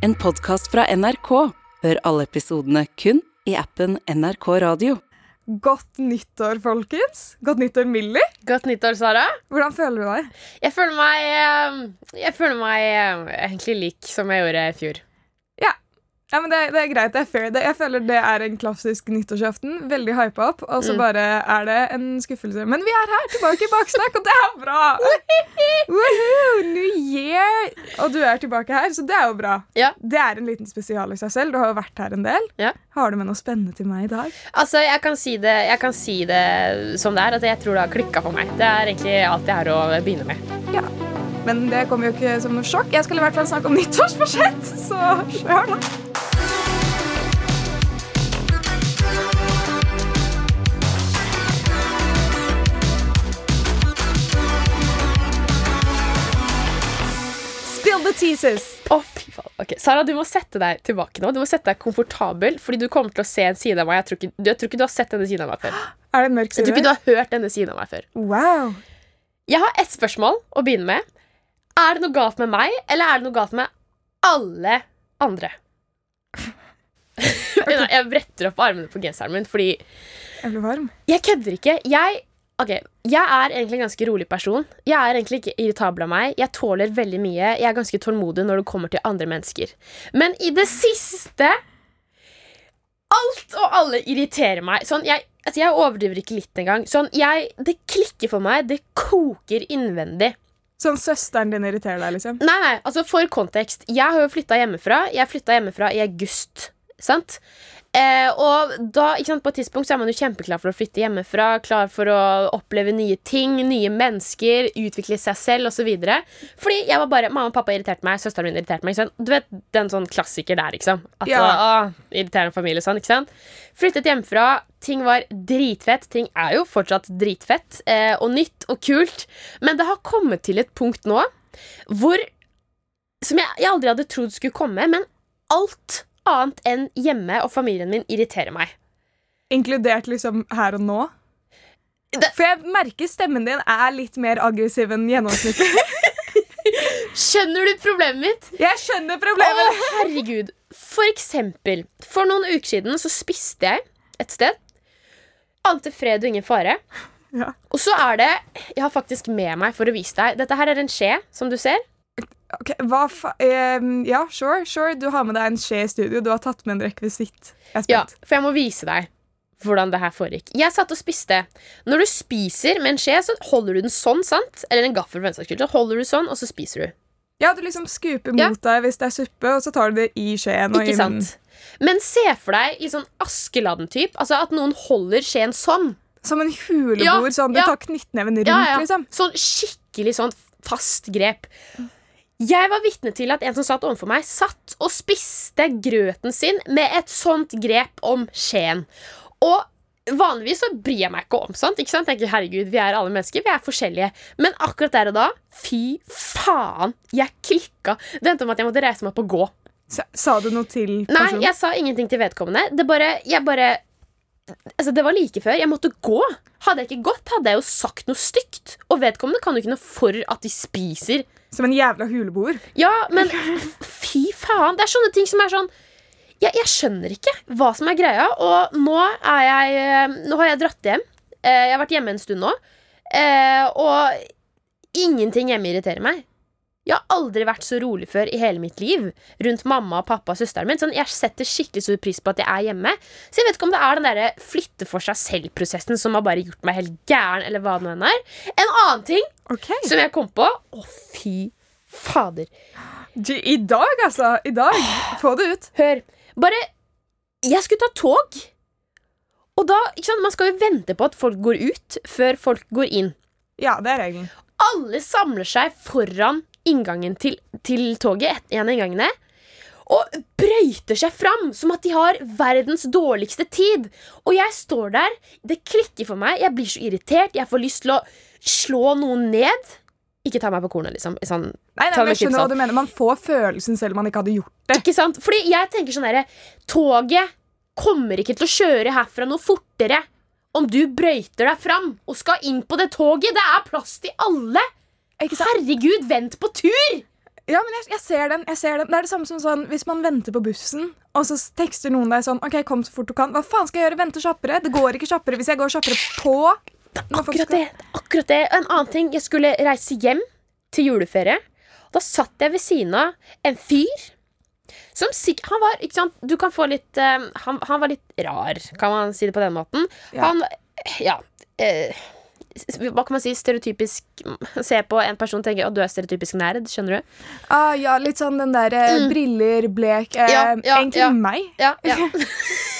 En podkast fra NRK. Hør alle episodene kun i appen NRK Radio. Godt nyttår, folkens. Godt nyttår, Millie. Godt nyttår, Sara. Hvordan føler du deg? Jeg føler meg eh, Jeg føler meg eh, egentlig lik som jeg gjorde i fjor. Ja, men det, det er greit. Det er fair. Det, jeg føler det er en klassisk nyttårsaften. Veldig hypa opp, og så Mm. bare er det en skuffelse. Men vi er her, tilbake i Baksnakk, og det er bra! Woohoo! New year! Og du er tilbake her, så det er jo bra. Ja. Det er en liten spesial i seg selv. Du har jo vært her en del. Ja. Har du med noe spennende til meg i dag? Altså, jeg kan, si det, kan si det som det er, at jeg tror det har klikka for meg. Det er egentlig alt jeg har å begynne med. Ja. Men det kommer jo ikke som noe sjokk. Jeg skal i hvert fall snakke om nyttårsbudsjett, så kjør, da. Spill the teases. Oh, fy faen. Ok, Sara, du må sette deg tilbake nå. Du må sette deg komfortabel, fordi du kommer til å se en side av meg. Jeg tror ikke, jeg tror ikke du har sett denne siden av meg før. Er det en mørk Jeg tror ikke du har hørt denne siden av meg før. Wow. Jeg har ett spørsmål å begynne med. Er det noe galt med meg, eller er det noe galt med alle andre? Okay. jeg bretter opp armene på genseren min, fordi Jeg blir varm. Jeg kødder ikke. Jeg, ok, jeg er egentlig en ganske rolig person. Jeg er egentlig ikke irritabel av meg. Jeg tåler veldig mye. Jeg er ganske tålmodig når det kommer til andre mennesker. Men i det siste Alt og alle irriterer meg. Sånn, jeg, altså, jeg overdriver ikke litt engang. Sånn, jeg, det klikker for meg. Det koker innvendig. Sånn søsteren din irriterer deg, liksom. Nei, nei, altså For kontekst. Jeg har jo flytta hjemmefra. Jeg flytta hjemmefra i august. Sant? Eh, og da, sant, På et tidspunkt så er man jo kjempeklar for å flytte hjemmefra. Klar for å oppleve nye ting, nye mennesker, utvikle seg selv osv. Fordi jeg var bare, mamma og pappa irriterte meg, søsteren min irriterte meg. Du vet den sånn klassiker der, liksom. At, Ja. å, irriterende familie sånn, ikke sant? Flyttet hjemmefra. Ting var dritfett. Ting er jo fortsatt dritfett eh, og nytt og kult. Men det har kommet til et punkt nå hvor Som jeg, jeg aldri hadde trodd skulle komme, men alt annet enn hjemme og familien min irriterer meg. Inkludert liksom her og nå. Det- For jeg merker stemmen din er litt mer aggressiv enn gjennomsnittlig. Skjønner du problemet mitt? Jeg skjønner Å, problemet! herregud. For eksempel, for noen uker siden så spiste jeg et sted. Ante fred og ingen fare. Ja. Og så er det Jeg har faktisk med meg for å vise deg. Dette her er en skje, som du ser. Ok, hva fa... ehm, ja, sure, sure. Du har med deg en skje i studio. Du har tatt med en rekvisitt. Jeg er Ja. For jeg må vise deg hvordan det her foregikk. Jeg satt og spiste. Når du spiser med en skje, så holder du den sånn, sant? Eller en gaffel, for den saks skyld. Så holder du sånn, og så spiser du. Ja, du liksom skuper Ja. mot deg hvis det er suppe, og så tar du det i skjeen. og Ikke sant? Men se for deg litt sånn Askeladden-typ. Altså at noen holder skjeen sånn. Som en huleboer. Ja, sånn, du ja. tar knyttneven rundt, Ja, ja. liksom. Sånn skikkelig sånn fast grep. Jeg var vitne til at en som satt overfor meg, satt og spiste grøten sin med et sånt grep om skjeen. Og vanligvis så bryr jeg meg ikke om sånt. ikke sant? Jeg tenker, herregud, Vi er alle mennesker, vi er forskjellige. Men akkurat der og da, fy faen, jeg klikka. Det endte med at jeg måtte reise meg opp og gå. Sa, sa du noe til personen? Nei, jeg sa ingenting til vedkommende. Det bare, jeg bare Altså, Det var like før. Jeg måtte gå. Hadde jeg ikke gått, hadde jeg jo sagt noe stygt. Og vedkommende kan jo ikke noe for at de spiser. Som en jævla huleboer. Ja, men fy faen. Det er sånne ting som er sånn jeg, jeg skjønner ikke hva som er greia. Og nå er jeg eh, Nå har jeg dratt hjem. Eh, Jeg har vært hjemme en stund nå. Eh, Og ingenting hjemme irriterer meg. Jeg har aldri vært så rolig før i hele mitt liv rundt mamma, og pappa og søsteren min. Sånn, jeg setter skikkelig stor pris på at jeg er hjemme. Så jeg vet ikke om det er den der flytte for seg selv-prosessen som har bare gjort meg helt gæren, eller hva det nå er. En annen ting okay. som jeg kom på Å, fy fader. Du, I dag, altså. I dag. Få det ut. Hør. Bare Jeg skulle ta tog. Og da, Man skal jo vente på at folk går ut før folk går inn. Ja, det er regelen. Alle samler seg foran inngangen til, til toget, en av inngangene, og brøyter seg fram som at de har verdens dårligste tid. Og jeg står der, det klikker for meg, jeg blir så irritert, jeg får lyst til å slå noen ned. Ikke ta meg på kornet, liksom. Sånn, Nei, nei, men jeg skjønner hva du mener. Man får følelsen selv om man ikke hadde gjort det. Ikke sant? Fordi jeg tenker sånn herre Toget kommer ikke til å kjøre herfra noe fortere om du brøyter deg fram og skal inn på det toget. Det er plass til alle! Herregud, vent på tur! Ja, men jeg, jeg ser den. jeg ser den Det er det samme som sånn hvis man venter på bussen, og så tekster noen deg sånn OK, kom så fort du kan. Hva faen skal jeg gjøre? Vente kjappere? Det går ikke kjappere hvis jeg går kjappere på. det er Akkurat det. akkurat det En annen ting. Jeg skulle reise hjem til juleferie. Da satt jeg ved siden av en fyr som sikkert Han var ikke sant? Du kan få litt uh, han, han var litt rar, kan man si det på den måten. Ja. Han Ja. s- hva kan man si? Stereotypisk Se på en person og tenke at du er stereotypisk nerd. Skjønner du? Ah, ja, litt sånn den der eh, briller, blek eh, Mm. Ja, ja, Egentlig ja. meg.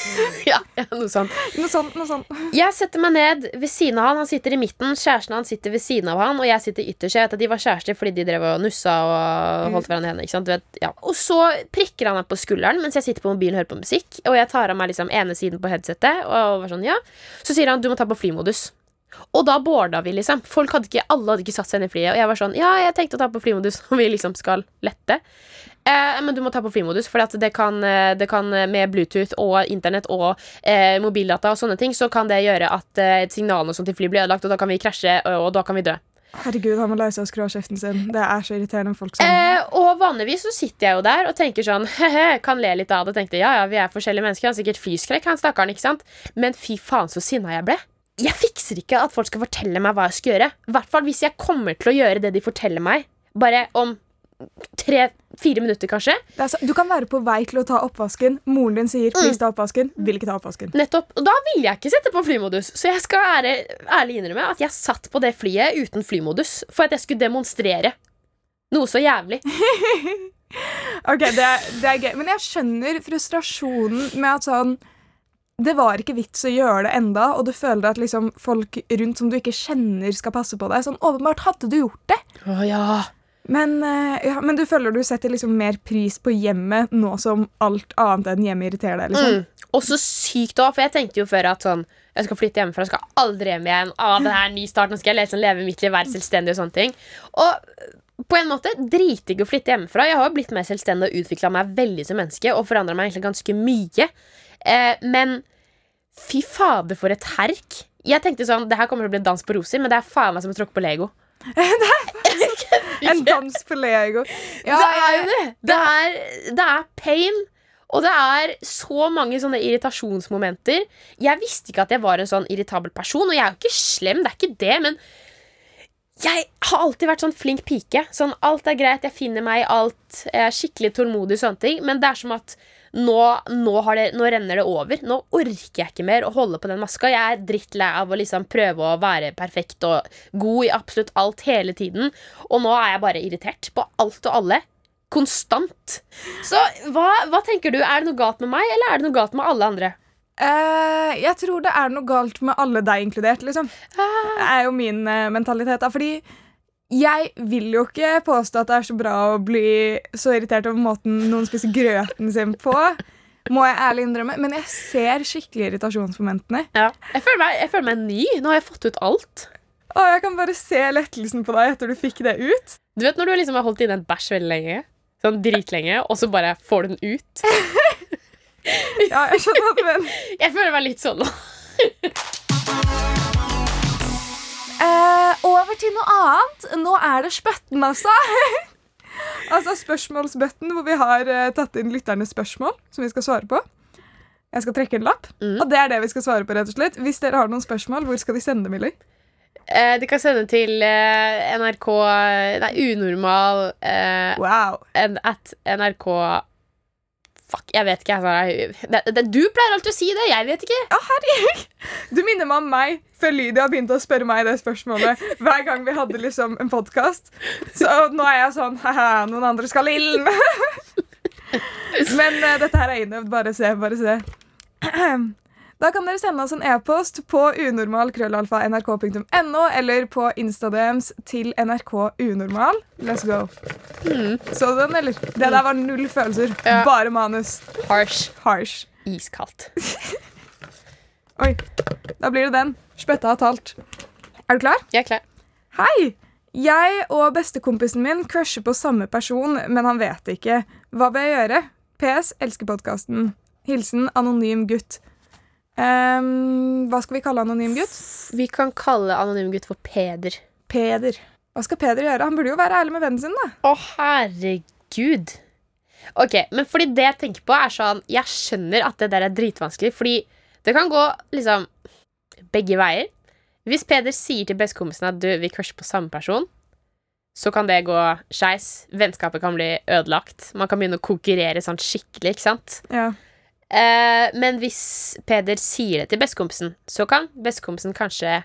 Ja, noe sånt. Noe sånt. noe sånt Jeg setter meg ned ved siden av han. Han sitter i midten. Kjæresten hans sitter ved siden av han, og jeg sitter ytterst. Jeg vet at de var kjærester fordi de drev og nussa og holdt hverandre i hendene. ikke sant? Vet, ja. Og så prikker han meg på skulderen mens jeg sitter på mobilen og hører på musikk. Og jeg tar av meg liksom ene siden på headsetet. Og var sånn, ja Så sier han du må ta på flymodus. Og da boarda vi, liksom. Folk hadde ikke, Alle hadde ikke satt seg inn i flyet. Og jeg var sånn Ja, jeg tenkte å ta på flymodus når vi liksom skal lette. Eh, men du må ta på flymodus, for det kan, eh, det kan eh, med Bluetooth og internett og eh, mobildata og sånne ting, så kan det gjøre at eh, signalene til fly blir ødelagt, og da kan vi krasje, og, og da kan vi dø. Herregud, han må lære seg å skru av kjeften sin. Det er så irriterende folk som Eh, og vanligvis så sitter jeg jo der og tenker sånn He-he, kan le litt av det. Tenkte ja, ja, vi er forskjellige mennesker. Han har sikkert flyskrekk, han stakkaren, ikke sant? Men fy faen så sinna jeg ble. Jeg fikser ikke at folk skal fortelle meg hva jeg skal gjøre. I hvert fall hvis jeg kommer til å gjøre det de forteller meg, bare om tre-fire minutter, kanskje. det så, Du kan være på vei til å ta oppvasken. Moren din sier 'please ta oppvasken'. Vil ikke ta oppvasken. Nettopp. Og da vil jeg ikke sette på flymodus. Så jeg skal ære, ærlig innrømme at jeg satt på det flyet uten flymodus for at jeg skulle demonstrere noe så jævlig. Ok, det er, det er gøy. Men jeg skjønner frustrasjonen med at sånn Det var ikke vits å gjøre det enda, og du føler at liksom folk rundt som du ikke kjenner, skal passe på deg. Sånn, Åpenbart hadde du gjort det. Å ja. Men, eh, ja, men du føler du setter liksom mer pris på hjemmet nå som alt annet enn hjemme irriterer deg. liksom. Mm. Og så sykt òg, for jeg tenkte jo før at sånn jeg skal flytte hjemmefra, jeg skal aldri hjem igjen. Ah, det er en ny start, nå skal jeg og leve mitt liv, være selvstendig og sånne ting. Og på en måte dritdigg å flytte hjemmefra. Jeg har jo blitt mer selvstendig og utvikla meg veldig som menneske og forandra meg egentlig ganske mye. Eh, men fy fader, for et herk. Jeg tenkte sånn, det her kommer til å bli en dans på roser, men det er faen meg som å tråkke på Lego. En dans på Lego. Ja, det er jo det. Det er, det er pain. Og det er så mange sånne irritasjonsmomenter. Jeg visste ikke at jeg var en sånn irritabel person, og jeg er jo ikke slem, det er ikke det, men jeg har alltid vært sånn flink pike. Sånn, alt er greit, jeg finner meg i alt. Jeg er skikkelig tålmodig og sånne ting. Men det er som at nå, nå, har det, nå renner det over. Nå orker jeg ikke mer å holde på den maska. Jeg er drittlei av å liksom prøve å være perfekt og god i absolutt alt hele tiden. Og nå er jeg bare irritert på alt og alle. Konstant. Så hva, hva tenker du? Er det noe galt med meg, eller er det noe galt med alle andre? Uh, jeg tror det er noe galt med alle deg inkludert, liksom. Ah. Det er jo min uh, mentalitet. Da. Fordi jeg vil jo ikke påstå at det er så bra å bli så irritert over måten noen spiser grøten sin på. Må jeg ærlig innrømme. Men jeg ser skikkelig irritasjonsmomentene. Ja. Jeg, føler meg, jeg føler meg ny. Nå har jeg fått ut alt. Å, jeg kan bare se lettelsen på deg etter du fikk det ut. Du vet når du liksom har holdt inne en bæsj veldig lenge? Sånn dritlenge, og så bare får du den ut? Ja, jeg skjønner du mener. Jeg føler meg litt sånn nå. Eh, over til noe annet. Nå er det spøtten, altså. altså spørsmålsbøtten, hvor vi har eh, tatt inn lytternes spørsmål som vi skal svare på. Jeg skal trekke en lapp, mm. og det er det vi skal svare på. rett og slett. Hvis dere har noen spørsmål, hvor skal de sende dem, Millie? Eh, de kan sende til eh, NRK Nei, unormal eh, Wow. en, at NRK Fuck, jeg vet ikke. Det, det, du pleier alltid å si det. Jeg vet ikke. Du minner meg om meg før Lydia begynte å spørre meg det spørsmålet hver gang vi hadde liksom en podkast. Så nå er jeg sånn Haha, noen andre skal ilden. Men uh, dette her er innøvd. Bare se, bare se. Da kan dere sende oss en e-post på unormal.krøllalfa.nrk.no eller på Instadams til NRK Unormal. Let's go. Så du den, eller? Det der var null følelser. Ja. Bare manus. Harsh. Harsh. Iskaldt. Oi, da blir det den. Spøtta har talt. Er du klar? Jeg er klar. Hei! Jeg og bestekompisen min crusher på samme person, men han vet det ikke. Hva bør jeg gjøre? PS. Elsker podkasten. Hilsen anonym gutt. Ehm, hva skal vi kalle anonym gutt? Vi kan kalle anonym gutt for Peder. Peder. Hva skal Peder gjøre? Han burde jo være ærlig med vennen sin, da. Å, herregud. Ok, men fordi det jeg tenker på, er sånn Jeg skjønner at det der er dritvanskelig, fordi det kan gå liksom begge veier. Hvis Peder sier til bestekompisen at du, vi crusher på samme person, så kan det gå skeis. Vennskapet kan bli ødelagt. Man kan begynne å konkurrere sånn skikkelig, ikke sant? Ja. Eh, men hvis Peder sier det til bestekompisen, så kan bestekompisen kanskje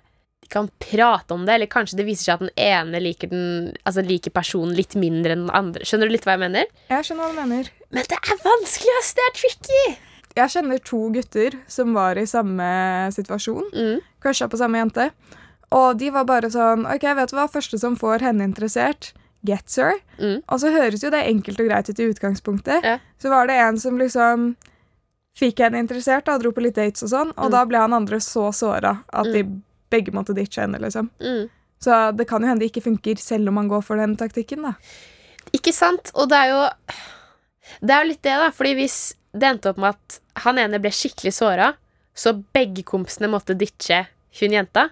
kan prate om det, eller kanskje det viser seg at den ene liker, den, altså liker personen litt mindre enn den andre. Skjønner du litt hva jeg mener? Jeg skjønner hva du mener. Men det er vanskelig, ass! Det er tricky! Jeg kjenner to gutter som var i samme situasjon. Mm. Crusha på samme jente. Og de var bare sånn OK, vet du hva, første som får henne interessert, gets her. Mm. Og så høres jo det enkelt og greit ut i utgangspunktet. Ja. Så var det en som liksom fikk henne interessert og dro på litt dates og sånn, og Mm. da ble han andre så såra at de begge måtte ditche henne, liksom. Mm. Så det kan jo hende det ikke funker selv om man går for den taktikken, da. Ikke sant? Og det er jo Det er jo litt det, da. Fordi hvis det endte opp med at han ene ble skikkelig såra, så begge kompisene måtte ditche hun jenta,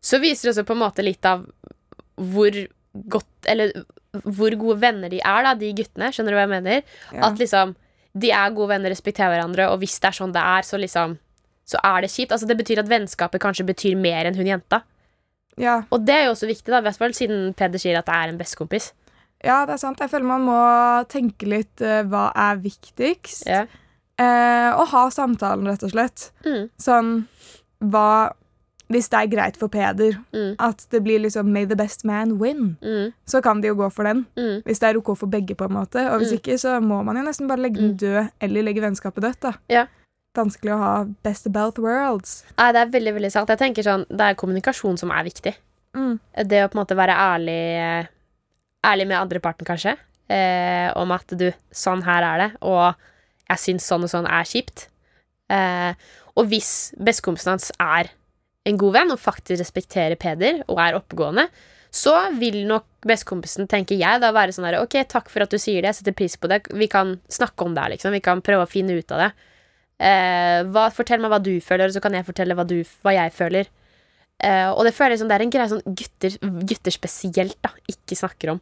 så viser det også på en måte litt av hvor godt Eller hvor gode venner de er, da, de guttene. Skjønner du hva jeg mener? Ja. At liksom de er gode venner, respekterer hverandre, og hvis det er sånn det er, så liksom Så er det kjipt. Altså Det betyr at vennskapet kanskje betyr mer enn hun jenta. ja. Og det er jo også viktig, da, fall siden Peder sier at det er en bestekompis. ja, det er sant. Jeg føler man må tenke litt uh, hva er viktigst. Ja. Uh, og ha samtalen, rett og slett. Mm. Sånn hva Hvis det er greit for Peder Mm. at det blir liksom 'May the best man win', Mm. så kan de jo gå for den. Mm. Hvis det er OK for begge, på en måte. Og hvis Mm. ikke, så må man jo nesten bare legge den død, eller legge vennskapet dødt, da. Ja. Vanskelig å ha best of both worlds. Nei, det er veldig, veldig sant. Jeg tenker sånn, Det er kommunikasjon som er viktig. Mm. Det å på en måte være ærlig Ærlig med andre parten, kanskje. Eh, om at du, sånn her er det, og jeg syns sånn og sånn er kjipt. Eh, og hvis bestekompisen hans er en god venn og faktisk respekterer Peder og er oppegående, så vil nok bestekompisen, tenker jeg, da være sånn her Ok, takk for at du sier det, jeg setter pris på det. Vi kan snakke om det her, liksom. Vi kan prøve å finne ut av det. Eh, hva, fortell meg hva du føler, og så kan jeg fortelle hva, du, hva jeg føler. Eh, og det føler jeg som det er en greie sånn gutter, gutter spesielt da, ikke snakker om.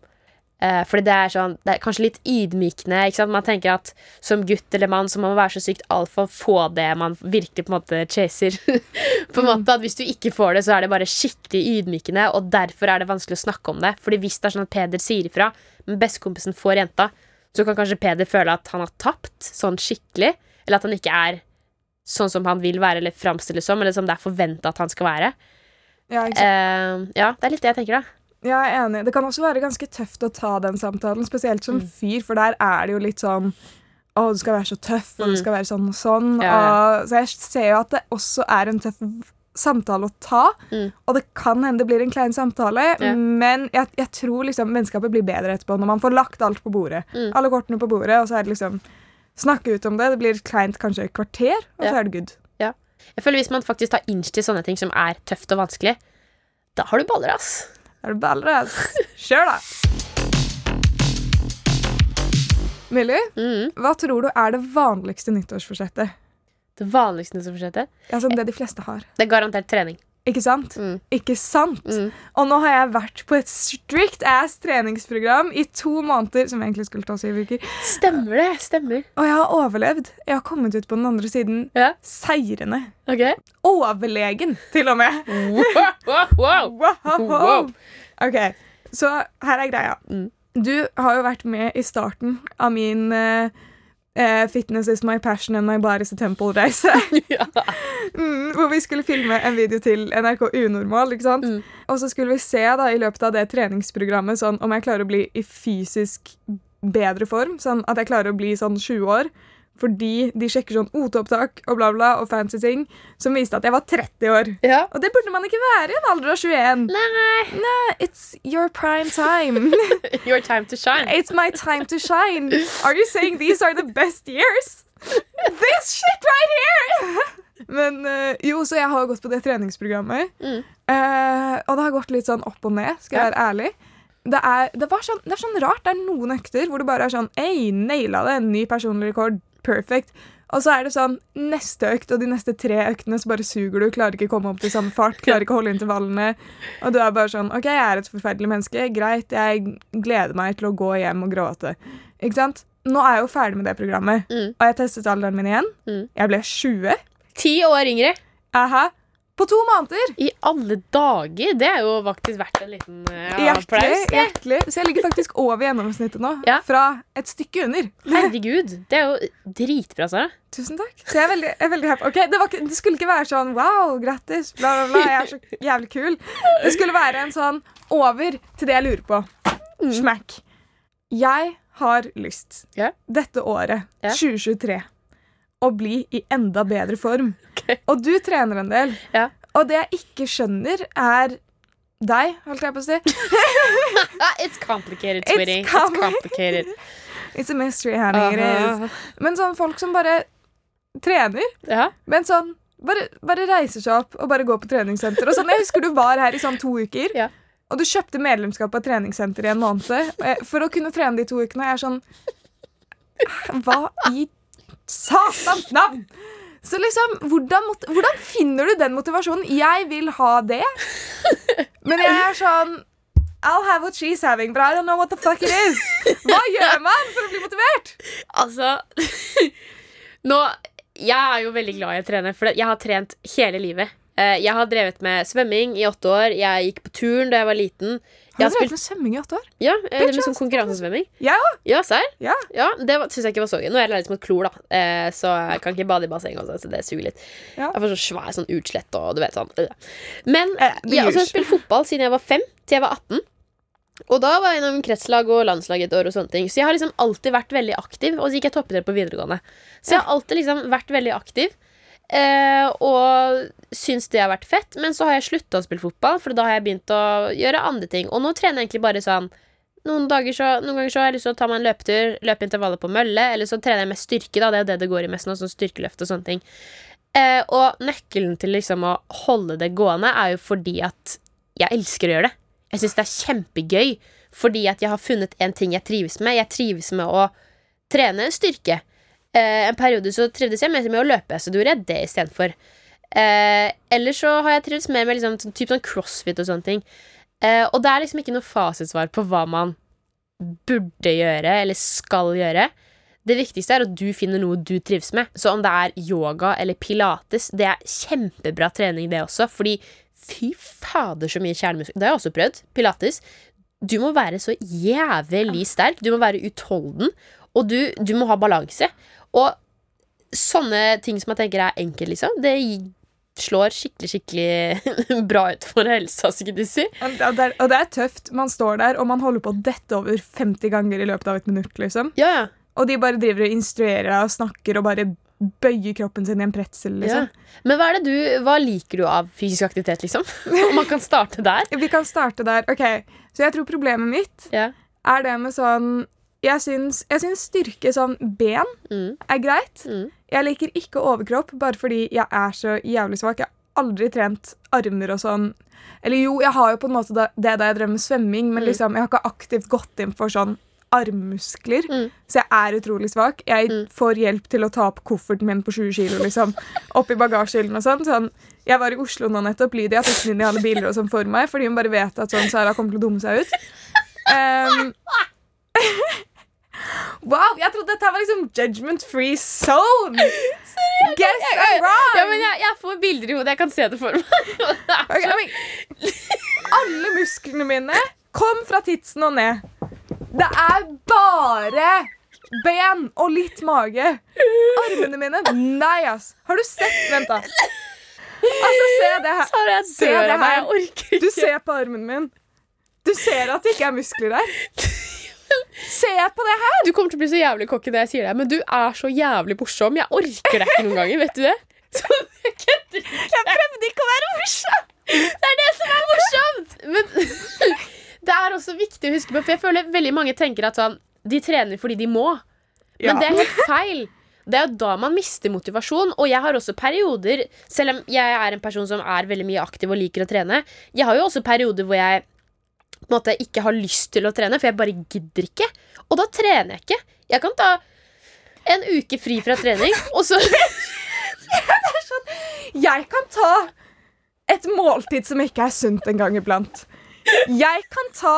Eh, fordi det er sånn Det er kanskje litt ydmykende. Man tenker at som gutt eller mann så må man være så sykt alfa og få det man virkelig på en måte chaser. på en måte at Hvis du ikke får det, så er det bare skikkelig ydmykende, og derfor er det vanskelig å snakke om det. Fordi hvis det er sånn at Peder sier ifra, men bestekompisen får jenta, så kan kanskje Peder føle at han har tapt sånn skikkelig, eller at han ikke er sånn som han vil være eller framstilles som, eller som det er forventa at han skal være. Ja? Eh, ja, det er litt det jeg tenker, da. Jeg er enig. Det kan også være ganske tøft å ta den samtalen, spesielt som fyr, for der er det jo litt sånn å, du skal være så tøff, og Mm. du skal være sånn og sånn. Ja, ja. Og, så jeg ser jo at det også er en tøff samtale å ta. Mm. Og det kan hende det blir en klein samtale, Ja. men jeg, jeg tror liksom vennskapet blir bedre etterpå når man får lagt alt på bordet. Mm. Alle kortene på bordet, og så er det liksom Snakke ut om det. Det blir kleint kanskje et kvarter, og Ja. så er det good. Jeg føler Hvis man faktisk tar inch til sånne ting som er tøft og vanskelig, da har du baller, ass. Er du baller, ass? Kjør, da! Millie, Mm. hva tror du er det vanligste nyttårsforsettet? Det vanligste nyttårsforsettet? Altså det de fleste har. det er garantert trening. Ikke sant? Mm. Ikke sant? Mm. Og nå har jeg vært på et strict ass treningsprogram i to måneder, som egentlig skulle ta syv uker. Stemmer det. Stemmer. Og jeg har overlevd. Jeg har kommet ut på den andre siden Ja. seirende. Ok. Overlegen, til og med. Wow, wow, wow. Wow. Ok, så her er greia. Mm. Du har jo vært med i starten av min eh, eh, Fitness is my passion and my body's a temple-reise. ja. mm, hvor vi skulle filme en video til NRK Unormal. ikke sant? Mm. Og så skulle vi se da i løpet av det treningsprogrammet sånn, om jeg klarer å bli i fysisk bedre form. Sånn at jeg klarer å bli sånn 20 år. Fordi de sjekker sånn OT-opptak og bla bla og fancy ting som viste at jeg var 30 år. ja. Og det burde man ikke være i en alder av 21. Nei. Nei, it's your prime time. Your time to shine. it's my time to shine. Are you saying these are the best years? This shit right here! Men eh, jo, så jeg har gått på det treningsprogrammet. Mm. Eh, og det har gått litt sånn opp og ned, skal jeg være ærlig. Det er, det, var sånn, det er sånn rart. Det er noen økter hvor du bare er sånn Ei, naila det! En ny personlig rekord. Perfect. Og så er det sånn neste økt og de neste tre øktene så bare suger du. Klarer ikke å komme opp til samme fart. Klarer ikke å holde intervallene. Og du er bare sånn OK, jeg er et forferdelig menneske. Greit, jeg gleder meg til å gå hjem og gråte. Ikke sant? Nå er jeg jo ferdig med det programmet, Mm. og jeg testet alderen min igjen. Mm. Jeg ble 20. Ti år yngre. Aha. På to måneder! I alle dager! Det er jo faktisk verdt en liten ja, Hjertelig, applaus. hjertelig. Så jeg ligger faktisk over gjennomsnittet nå. Ja. Fra et stykke under. Herregud. Det er jo dritbra, Sara. Tusen takk. Så jeg er veldig, jeg er veldig happy. Okay, det, var, det skulle ikke være sånn wow, grattis, bla, bla, bla. Jeg er så jævlig kul. Det skulle være en sånn over til det jeg lurer på. Smack. Jeg har lyst Ja. dette året, Ja. 2023, å bli i enda bedre form. Okay. Og du trener en del. Ja. Og det jeg ikke skjønner, er deg, holdt jeg på å si. It's complicated, It's sweetie. It's, com- complicated. It's a mystery, honey. Uh -huh. Men sånn folk som bare trener, Ja. men sånn bare, bare reiser seg opp og bare går på treningssenter. Og sånn, jeg husker du var her i sånn to uker, Ja. og du kjøpte medlemskap på et treningssenter i en måned. For å kunne trene de to ukene. Jeg er sånn Hva i satans navn? Så liksom, hvordan, hvordan finner du den motivasjonen? Jeg vil ha det, men jeg er sånn I'll have what she's having, but I don't know what the fuck it is. Hva gjør man for å bli motivert? Altså Nå Jeg er jo veldig glad i å trene, for jeg har trent hele livet. Eh, Jeg har drevet med svømming i åtte år. Jeg gikk på turn da jeg var liten. Jeg Har du drevet med svømming i åtte år? Ja, eh, det med sånn konkurransesvømming. Jeg òg. Ja, serr? Ja. Ja, det syns jeg ikke var så gøy. Nå er jeg litt mot klor, da, eh, så jeg kan ikke bade i basseng. Også, så det suger litt. Ja. Jeg får så svær sånn utslett og du vet sånn. øh. Men Eh, ja, så har jeg har ikke. spilt fotball siden jeg var fem til jeg var 18. Og da var jeg innom kretslag og landslag et år og sånne ting. Så jeg har liksom alltid vært veldig aktiv. Og så gikk jeg toppidrett på videregående. Så jeg har alltid liksom vært veldig aktiv. Eh, og syns det har vært fett. Men så har jeg slutta å spille fotball, for da har jeg begynt å gjøre andre ting. Og nå trener jeg egentlig bare sånn noen, så, noen ganger så har jeg lyst til å ta meg en løpetur, løpe intervaller på mølle, eller så trener jeg med styrke, da. Det er jo det det går i mest nå, sånn styrkeløft og sånne ting. Eh, og nøkkelen til liksom å holde det gående er jo fordi at jeg elsker å gjøre det. Jeg syns det er kjempegøy fordi at jeg har funnet en ting jeg trives med. Jeg trives med å trene styrke. Eh, en periode så trivdes jeg mer med å løpe, så da gjorde jeg det istedenfor. Eh, eller så har jeg trivdes mer med liksom, sånn- typ sånn crossfit og sånne ting. Eh, og det er liksom ikke noe fasitsvar på hva man burde gjøre eller skal gjøre. Det viktigste er at du finner noe du trives med. Så om det er yoga eller pilates, det er kjempebra trening, det også. Fordi fy fader, så mye kjernemuskler Det har jeg også prøvd. Pilates. Du må være så jævlig sterk. Du må være utholden. Og du, du må ha balanse. Og sånne ting som jeg tenker er enkelt, liksom, det slår skikkelig, skikkelig bra ut for helsa, skulle si. Og det, er, og det er tøft. Man står der, og man holder på å dette over 50 ganger i løpet av et minutt. liksom. Ja, ja. Og de bare driver og instruerer deg og snakker og bare bøyer kroppen sin i en pretzel. liksom. Ja. Men hva, det du, hva liker du av fysisk aktivitet, liksom? Om man kan starte der? Vi kan starte der. Ok, Så jeg tror problemet mitt Ja. er det med sånn Jeg syns, jeg syns styrke som ben Mm. er greit. Mm. Jeg liker ikke overkropp bare fordi jeg er så jævlig svak. Jeg har aldri trent armer og sånn. Eller jo, jeg har jo på en måte det da jeg drev med svømming, men Mm. liksom, jeg har ikke aktivt gått inn for sånn armmuskler. Mm. Så jeg er utrolig svak. Jeg Mm. får hjelp til å ta opp kofferten min på 20 kilo liksom, Oppi bagasjehyllen og sånn. sånn. Jeg var i Oslo nå nettopp. Lydia tok inn i alle biler og sånn for meg, fordi hun bare vet at sånn Sara kommer til å dumme seg ut. Um, wow, jeg trodde dette var liksom judgment free zone! Guess I'm wrong! Ja, men jeg, jeg får bilder i hodet. Jeg kan se det for meg. okay, men, alle musklene mine kom fra titsen og ned. Det er bare ben og litt mage. Armene mine Nei, ass. Har du sett Vent, da. Altså, se det her. Sara, jeg dør det av meg. Jeg orker Du ser på armen min. Du ser at det ikke er muskler der. Se på det her. Du kommer til å bli så jævlig cocky når jeg sier det, men du er så jævlig morsom. Jeg orker deg ikke noen ganger, vet du det? Så jeg kødder ikke. Jeg prøvde ikke å være morsom. Det er det som er morsomt! Men det er også viktig å huske på, for jeg føler veldig mange tenker at sånn De trener fordi de må. Men Ja. det er helt feil. Det er jo da man mister motivasjon. Og jeg har også perioder, selv om jeg er en person som er veldig mye aktiv og liker å trene, jeg har jo også perioder hvor jeg på en måte ikke har lyst til å trene, for jeg bare gidder ikke. Og da trener jeg ikke. Jeg kan ta en uke fri fra trening, og så Jeg kan ta et måltid som ikke er sunt en gang iblant. Jeg kan ta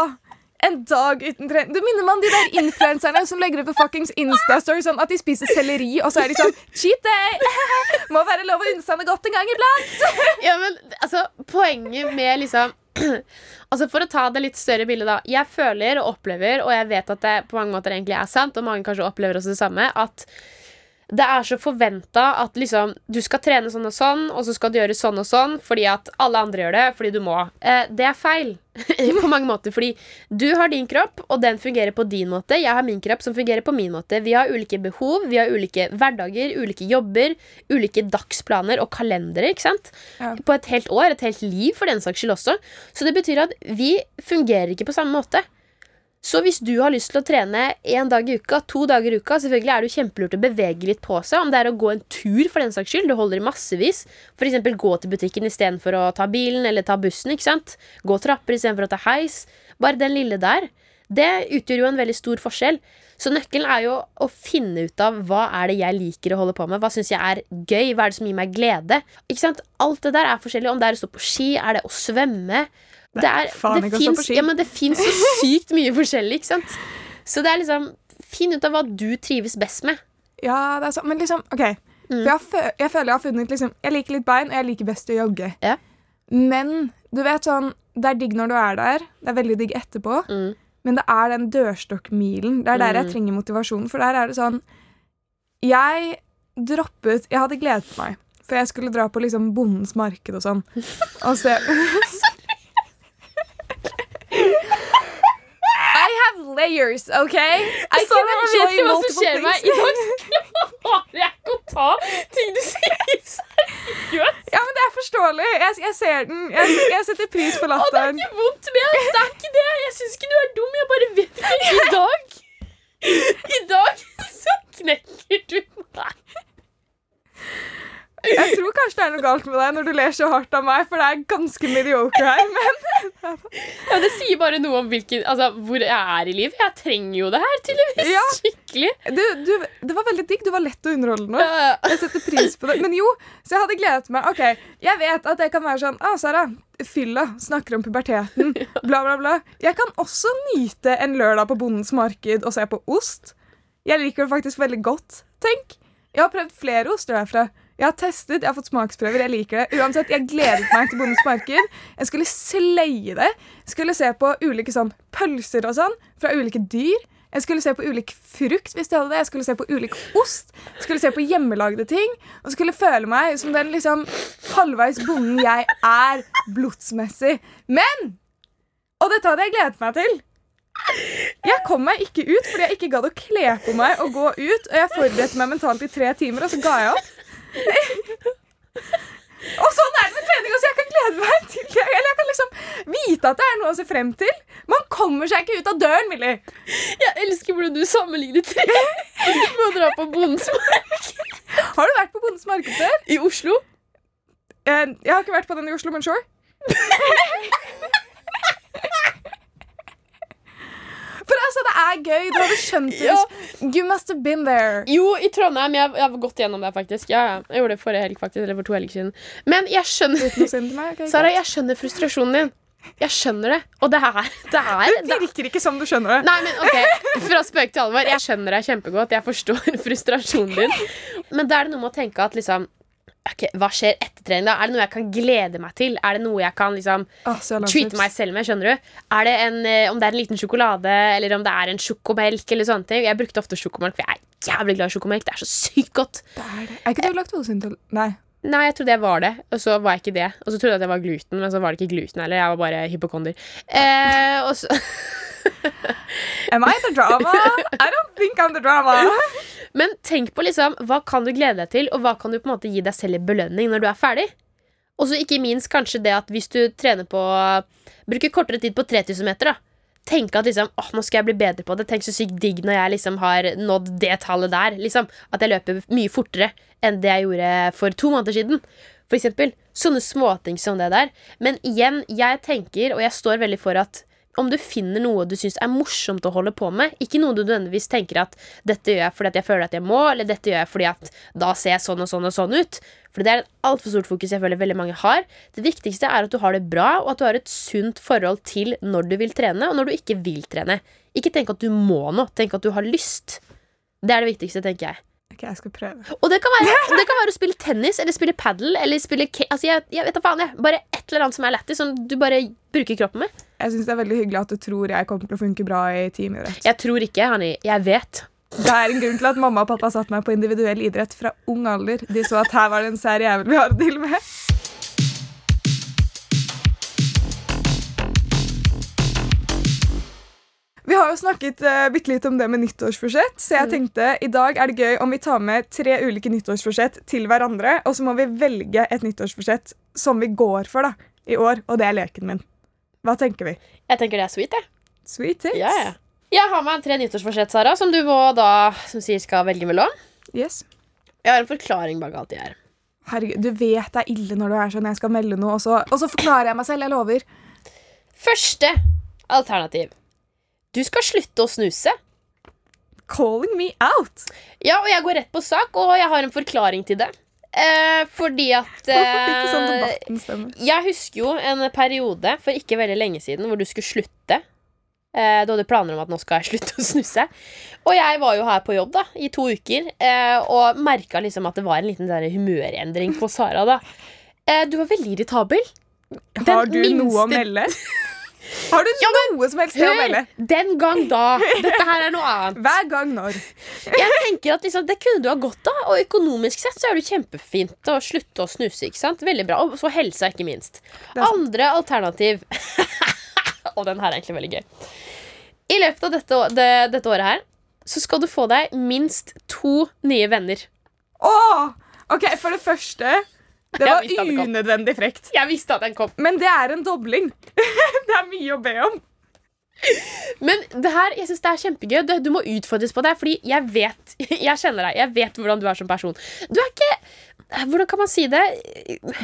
en dag uten trening. Det minner meg om de der influenserne som legger ut på fuckings Instastory sånn at de spiser selleri, og så er de sånn Cheat day! Må være lov å noe godt en gang iblant. Ja, men altså, poenget med liksom Altså For å ta det litt større bildet, da. Jeg føler og opplever, og jeg vet at det på mange måter egentlig er sant, og mange kanskje opplever også det samme, at det er så forventa at liksom, du skal trene sånn og sånn, og så skal du gjøre sånn og sånn fordi at alle andre gjør det fordi du må. Eh, det er feil på mange måter. Fordi du har din kropp, og den fungerer på din måte. Jeg har min kropp, som fungerer på min måte. Vi har ulike behov, vi har ulike hverdager, ulike jobber, ulike dagsplaner og kalendere. ikke sant? Ja. På et helt år, et helt liv for den saks skyld også. Så det betyr at vi fungerer ikke på samme måte. Så hvis du har lyst til å trene én dag i uka, to dager i uka, selvfølgelig er det jo kjempelurt å bevege litt på seg. Om det er å gå en tur, for den saks skyld. Det holder i massevis. F.eks. gå til butikken istedenfor å ta bilen eller ta bussen. ikke sant? Gå trapper istedenfor å ta heis. Bare den lille der. Det utgjør jo en veldig stor forskjell. Så nøkkelen er jo å finne ut av hva er det jeg liker å holde på med. Hva syns jeg er gøy? Hva er det som gir meg glede? Ikke sant? Alt det der er forskjellig. Om det er å stå på ski, er det å svømme? Det, er, faen ikke å stå på ski. ja, men det fins så sykt mye forskjellig, ikke sant? Så det er liksom Finn ut av hva du trives best med. Ja, det er sant. Men liksom, OK. For jeg, fø jeg føler jeg har funnet liksom Jeg liker litt bein, og jeg liker best å jogge. Ja. Men du vet sånn Det er digg når du er der. Det er veldig digg etterpå. Mm. Men det er den dørstokkmilen. Det er der jeg Mm. trenger motivasjon. For der er det sånn Jeg droppet Jeg hadde gledet meg. For jeg skulle dra på liksom Bondens marked og sånn. Og se I have layers, OK? I Sånn, can jeg vet ikke hva som skjer meg. I dag klarer jeg ikke å ta ting du sier seriøst. Ja, men det er forståelig. Jeg, jeg ser den. Jeg, jeg setter pris på Og det er ikke vondt ment. Det er ikke det. Jeg syns ikke du er dum. Jeg bare vet ikke. I dag I dag så knekker du meg. Jeg tror kanskje det er noe galt med deg når du ler så hardt av meg, for det er ganske mediocre her. Men Ja, det sier bare noe om hvilken, altså, hvor jeg er i livet. Jeg trenger jo det her, tydeligvis. Ja. Skikkelig. du, du, det var veldig digg. Du var lett å underholde nå. Jeg setter pris på det. Men jo, så jeg hadde gledet meg. Ok, Jeg vet at det kan være sånn Å, Sara, fylla. Snakker om puberteten. Bla, bla, bla. Jeg kan også nyte en lørdag på Bondens marked og se på ost. Jeg liker det faktisk veldig godt. Tenk. Jeg har prøvd flere oster herfra. Jeg har testet, jeg har fått smaksprøver. Jeg liker det. Uansett, Jeg gledet meg til Bondens marked. Jeg skulle sleie det. Jeg Skulle se på ulike sånn pølser og sånn fra ulike dyr. Jeg skulle se på ulik frukt hvis de hadde det. Jeg skulle se på ulik ost. Jeg skulle se på hjemmelagde ting. Og skulle føle meg som den liksom halvveis bonden jeg er blodsmessig. Men! Og dette hadde jeg gledet meg til. Jeg kom meg ikke ut fordi jeg ikke gadd å kle på meg og gå ut. Og jeg forberedte meg mentalt i tre timer, og så ga jeg opp. Og sånn er det med trening. Altså, jeg kan glede meg til det. Eller jeg kan liksom vite at det er noe å se frem til. Man kommer seg ikke ut av døren, Millie. Jeg elsker hvordan du sammenligner tre med å dra på Bondens marked Har du vært på Bondens marked før? i Oslo. Eh, Jeg har ikke vært på den i Oslo, men sure. For altså, det er gøy. Du hadde skjønt det. Ja. You must have been there. Jo, i Trondheim. Jeg, jeg har gått gjennom det, faktisk. Ja. Jeg gjorde det forrige helg, faktisk. Eller for to helger siden. Men jeg skjønner meg, Sara, jeg skjønner frustrasjonen din. Jeg skjønner det. Og det er Det er Det det, virker ikke som du skjønner det. Nei, men ok, Fra spøk til alvor. Jeg skjønner deg kjempegodt. Jeg forstår frustrasjonen din. Men da er det noe med å tenke at liksom Ok, Hva skjer etter trening? da? Er det noe jeg kan glede meg til? Er det noe jeg kan liksom ah, treate meg selv med? skjønner du? Er det en, eh, Om det er en liten sjokolade, eller om det er en sjokomelk, eller sånne ting. Jeg brukte ofte sjokomelk, for jeg er jævlig glad i sjokomelk. Det er så sykt godt. Det er det. Er ikke du laktoseintolerant? Nei. Nei, jeg trodde jeg var det, og så var jeg ikke det. Og så trodde jeg at jeg var gluten, men så var det ikke gluten heller. Jeg var bare hypokonder. Eh, og så Am I the drama? I don't think I'm the drama. Men tenk på liksom, hva kan du glede deg til, og hva kan du på en måte gi deg selv i belønning når du er ferdig? Og så ikke minst kanskje det at hvis du trener på Bruker kortere tid på 3000 meter, da. Tenk at liksom, åh, nå skal jeg bli bedre på det. Tenk så sykt digg når jeg liksom har nådd det tallet der. Liksom, at jeg løper mye fortere enn det jeg gjorde for to måneder siden. For eksempel. Sånne småting som det der. Men igjen, jeg tenker, og jeg står veldig for at om du finner noe du syns er morsomt å holde på med. Ikke noe du nødvendigvis tenker at 'dette gjør jeg fordi at jeg føler at jeg må', eller 'dette gjør jeg fordi at da ser jeg sånn og sånn og sånn ut'. For det er et altfor stort fokus jeg føler veldig mange har. Det viktigste er at du har det bra, og at du har et sunt forhold til når du vil trene, og når du ikke vil trene. Ikke tenk at du må noe. Tenk at du har lyst. Det er det viktigste, tenker jeg. Ok, jeg skal prøve. Og det kan være, det kan være å spille tennis eller spille padel eller spille altså jeg, jeg vet da faen, jeg. Bare et eller annet som er lættis, som du bare bruker kroppen med. Jeg syns det er veldig hyggelig at du tror jeg kommer til å funke bra i teamidrett. Jeg tror ikke, Hanni. Jeg vet. Det er en grunn til at mamma og pappa satte meg på individuell idrett fra ung alder. De så at her var det en sær jævel vi har å deale med. Vi har jo snakket uh, bitte litt om det med nyttårsforsett, så jeg tenkte i dag er det gøy om vi tar med tre ulike nyttårsforsett til hverandre, og så må vi velge et nyttårsforsett som vi går for da, i år, og det er leken min. Hva tenker vi? Jeg tenker det er sweet, jeg. Sweet tits? Ja, ja. Jeg har med tre nyttårsforsett, Sara, som du må da som sier skal velge mellom. Yes. Jeg har en forklaring bak alt det her. Herregud, du vet det er ille når du er sånn jeg skal melde noe, og så, og så forklarer jeg meg selv. Jeg lover. Første alternativ. Du skal slutte å snuse. Calling me out. Ja, og jeg går rett på sak, og jeg har en forklaring til det. Eh, fordi at Hvorfor fikk du sånn eh. Jeg husker jo en periode for ikke veldig lenge siden hvor du skulle slutte. Eh, du hadde planer om at nå skal jeg slutte å snuse. Og jeg var jo her på jobb da, i to uker eh, og merka liksom at det var en liten der humørendring på Sara. da eh, Du var veldig irritabel. Har du minste- noe å melde? Har du noe som helst å melde? Den gang da. Dette her er noe annet. Hver gang når. Jeg tenker at liksom, Det kunne du ha godt av, og økonomisk sett så er det kjempefint å slutte å snuse. ikke sant? Veldig bra, Og så helsa, ikke minst. Andre alternativ Og den her er egentlig veldig gøy. I løpet av dette, det, dette året her så skal du få deg minst to nye venner. Åh! Ok, For det første Det var unødvendig frekt. Jeg visste at den kom. Men det er en dobling. det er mye å be om. Men det her, jeg synes det er kjempegøy. Du, du må utfordres på det. Fordi jeg vet Jeg kjenner deg. Jeg vet hvordan du er som person. Du er ikke Hvordan kan man si det?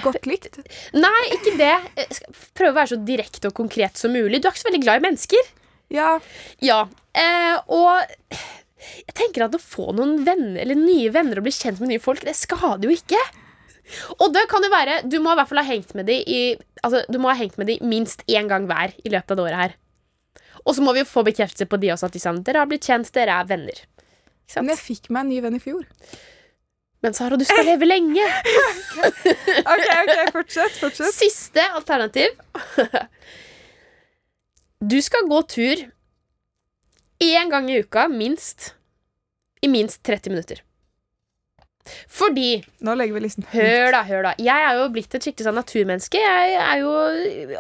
Godt likt. Nei, ikke det. Prøve å være så direkte og konkret som mulig. Du er ikke så veldig glad i mennesker. Ja. Ja, eh, og jeg tenker at å få noen venner Eller nye venner og bli kjent med nye folk, det skader jo ikke. Og det kan jo være Du må i hvert fall ha hengt med de i Altså, du må ha hengt med de minst én gang hver i løpet av det året her. Og så må vi jo få bekreftelse på de også, at liksom, dere har blitt kjent, dere er venner. Men jeg fikk meg en ny venn i fjor. Men Sara, du skal leve lenge. Ok, ok, Fortsett. fortsett. Siste alternativ. Du skal gå tur én gang i uka, minst. I minst 30 minutter. Fordi Nå legger vi listen. Hør da, hør da. Jeg er jo blitt et skikkelig sånn naturmenneske. Jeg er jo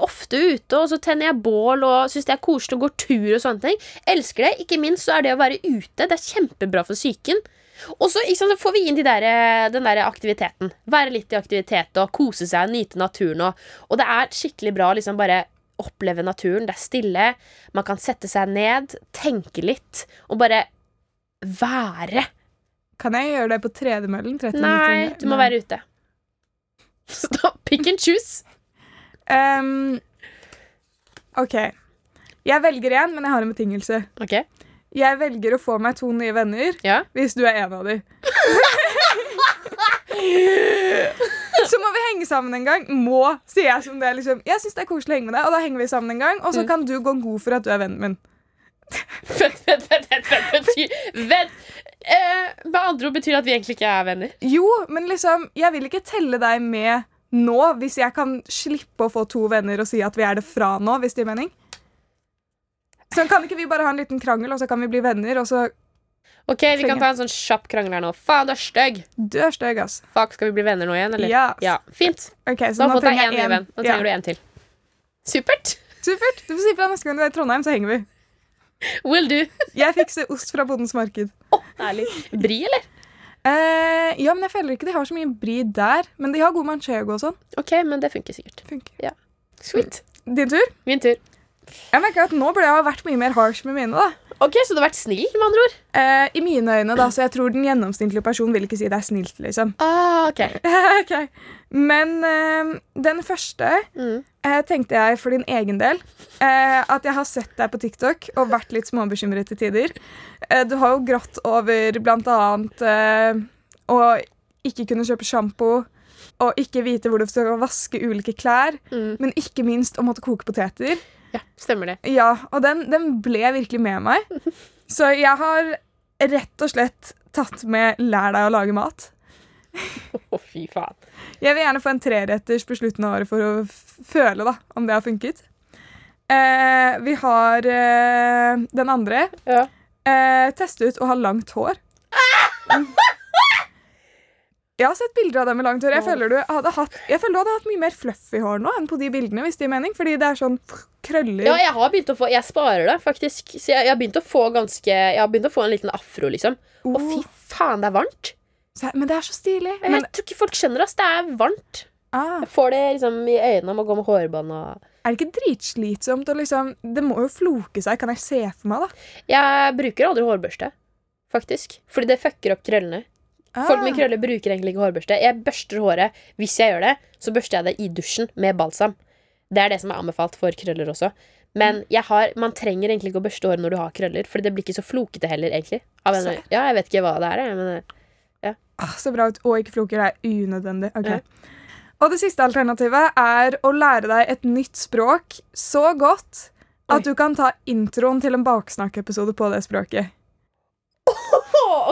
ofte ute, og så tenner jeg bål og syns det er koselig å gå tur og sånne ting. Elsker det. Ikke minst så er det å være ute. Det er kjempebra for psyken. Og så, sant, så får vi inn de der, den der aktiviteten. Være litt i aktivitet og kose seg og nyte naturen. Og, og det er skikkelig bra å liksom bare oppleve naturen. Det er stille. Man kan sette seg ned, tenke litt og bare være. Kan jeg gjøre det på tredemøllen? 30 Nei, du må være ute. Stopp, pick and choose. Um, OK. Jeg velger én, men jeg har en betingelse. Ok, Jeg velger å få meg to nye venner ja hvis du er en av dem. Så må vi henge sammen en gang. Må, sier jeg som det er liksom Jeg syns det er koselig å henge med deg, og da henger vi sammen en gang. Og så Mm. kan du gå god for at du er vennen min. Vent, vent, vent, vent, vent, Vent eh, Med andre ord betyr at vi egentlig ikke er venner Jo, men liksom Jeg vil ikke telle deg med nå, hvis jeg kan slippe å få to venner og si at vi er det fra nå, hvis det gir mening. Så kan ikke vi bare ha en liten krangel, og så kan vi bli venner, og så Ok, vi kan ta en sånn kjapp krangel her nå Faen, du er stygg Du er stygg, ass. Fuck, skal vi bli venner nå igjen, eller? Ja. Ja, fint Okay, så har nå du fått deg trenger ny venn Nå trenger du en til Supert Supert. Du får si fra neste gang du er i Trondheim, så henger vi. Will do Jeg fikser ost fra Bondens marked. Ærlig Bri, eller? Eh, ja, men jeg føler ikke de har så mye bry der. Men de har god manchego og sånn. Ok, men det funker sikkert Funker. Sweet Din tur. Min tur Jeg merker at Nå burde jeg ha vært mye mer harsh med mine. da Ok, Så du har vært snill, med andre ord? Eh, I mine øyne, da, så jeg tror den gjennomsnittlige personen vil ikke si det er snilt, liksom. Ah, ok. okay. Men eh, den første Mm. eh, tenkte jeg for din egen del. Eh, at jeg har sett deg på TikTok og vært litt småbekymret til tider. Eh, du har jo grått over blant annet eh, å ikke kunne kjøpe sjampo. Og ikke vite hvor du skal vaske ulike klær. Mm. Men ikke minst å måtte koke poteter. Ja, stemmer det. Ja, og den, den ble virkelig med meg. Så jeg har rett og slett tatt med 'lær deg å lage mat'. Å, fy faen. Jeg vil gjerne få en treretters på slutten av året for å føle da, om det har funket. Eh, vi har eh, den andre. Ja. Eh, teste ut å ha langt hår. Jeg har sett bilder av deg med langt hår. Jeg føler, du hadde hatt, jeg føler du hadde hatt mye mer fluffy hår nå enn på de bildene. hvis det gir mening, Fordi det er sånn krøller. Ja, jeg har begynt å få Jeg sparer det, faktisk. Så jeg, jeg har begynt å få ganske Jeg har begynt å få en liten afro, liksom. Oh. Og fy faen, det er varmt. så- men det er så stilig. Jeg tror ikke folk skjønner ass. Det er varmt. ah, Jeg får det liksom i øynene om å gå med hårbånd og er det ikke dritslitsomt å liksom Det må jo floke seg, kan jeg se for meg, da. Jeg bruker aldri hårbørste, faktisk. Fordi det fucker opp krøllene. Folk med Ah. krøller bruker egentlig ikke hårbørste. Jeg børster håret. Hvis jeg gjør det, så børster jeg det i dusjen med balsam. Det er det som er anbefalt for krøller også. Men jeg har, man trenger egentlig ikke å børste håret når du har krøller, for det blir ikke så flokete heller, egentlig. En, ja, jeg vet ikke hva det er, men ja. Ah, så bra ut. Og ikke floker. Det er unødvendig. Ok. Ja. Og det siste alternativet er å lære deg et nytt språk så godt Oi. at du kan ta introen til en baksnakkepisode på det språket.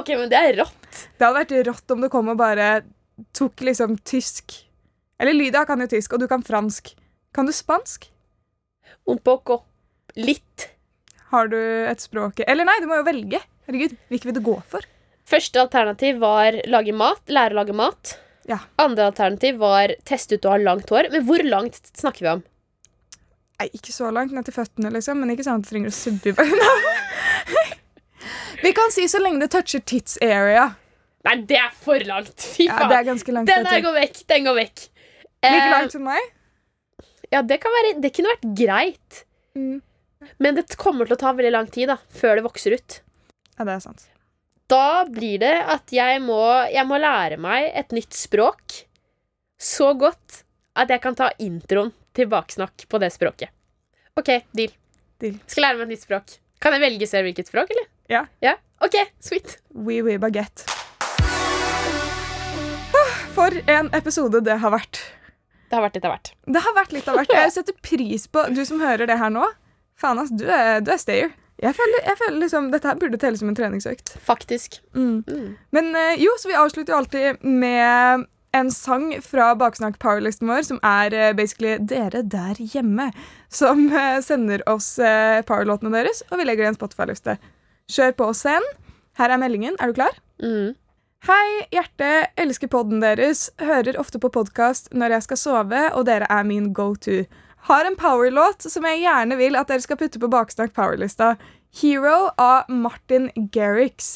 Ok, men det er rått. Det hadde vært rått om du kom og bare tok liksom tysk. Eller Lydia kan jo tysk, og du kan fransk. Kan du spansk? Un poco. Litt. Har du et språk Eller nei, du må jo velge. Herregud, hvilket vil du gå for? Første alternativ var lage mat. Lære å lage mat. Ja. Andre alternativ var teste ut å ha langt hår. Men hvor langt snakker vi om? Nei, ikke så langt ned til føttene, liksom, men ikke sånn at du trenger å subbe i beina. Vi kan si så lenge det toucher tits area. Nei, det er for langt. Fy Ja, det er ganske langt. Den der går vekk. Den går vekk. Like Eh, langt som meg. Ja, det, kan være, det kunne vært greit. Mm. Men det kommer til å ta veldig lang tid da, før det vokser ut. Ja, det er sant. Da blir det at jeg må, jeg må lære meg et nytt språk så godt at jeg kan ta introen til baksnakk på det språket. OK, deal. Deal. Skal lære meg et nytt språk. Kan jeg velge selv hvilket språk, eller? Ja. Ja, OK, sweet. Oui, oui, baguette. For en episode det har vært. Det har vært litt av hvert. Det har vært litt av hvert. Jeg setter pris på du som hører det her nå. Faen, ass, du er, du er stayer. Jeg føler, jeg føler liksom, Dette her burde telle som en treningsøkt. Faktisk. Mm. Mm. Men eh, jo, så vi avslutter jo alltid med en sang fra Baksnakk Powerlisten vår, som er eh, basically dere der hjemme, som eh, sender oss powerlåtene deres, og vi legger det i en Spotify-liste. Kjør på scenen. sen. Her er meldingen. Er du klar? Mm. Hei, hjerte. Elsker podden deres. Hører ofte på podkast når jeg skal sove, og dere er min go to. Har en powerlåt som jeg gjerne vil at dere skal putte på Baksnakk Powerlista. Hero av Martin Garrix.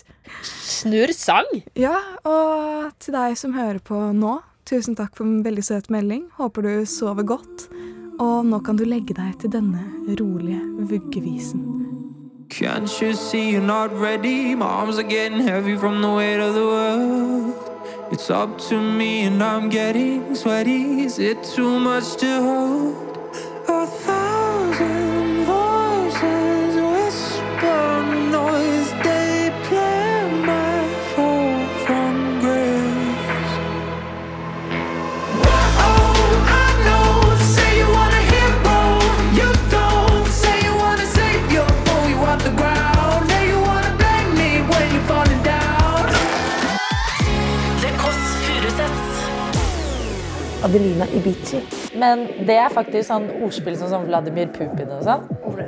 Snurr sang. Ja, og til deg som hører på nå, tusen takk for en veldig søt melding. Håper du sover godt. Og nå kan du legge deg til denne rolige vuggevisen. Can't you see you're not ready? My arms are getting heavy from the weight of the world. It's up to me and I'm getting sweaty. Is it too much to hold? Adelina Ibici. Men det er faktisk sånn ordspill som sånn Vladimir Putin og sånn.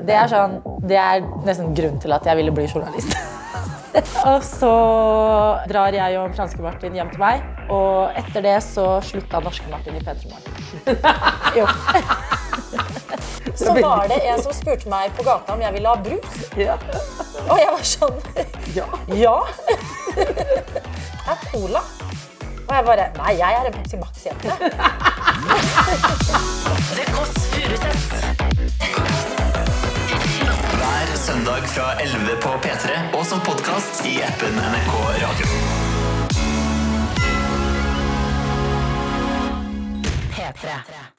Det er sånn, det er nesten grunnen til at jeg ville bli journalist. og så drar jeg og franske Martin hjem til meg, og etter det så slutta norske Martin i P3 Morgen. jo. Så var det en som spurte meg på gata om jeg ville ha brus. Og jeg var sånn Ja. ja. Det er cola. Og jeg bare Nei, jeg er en Pepsi Max-jente. Kåss. Hver søndag fra 11 på og som podkast i appen NRK Radio. P3.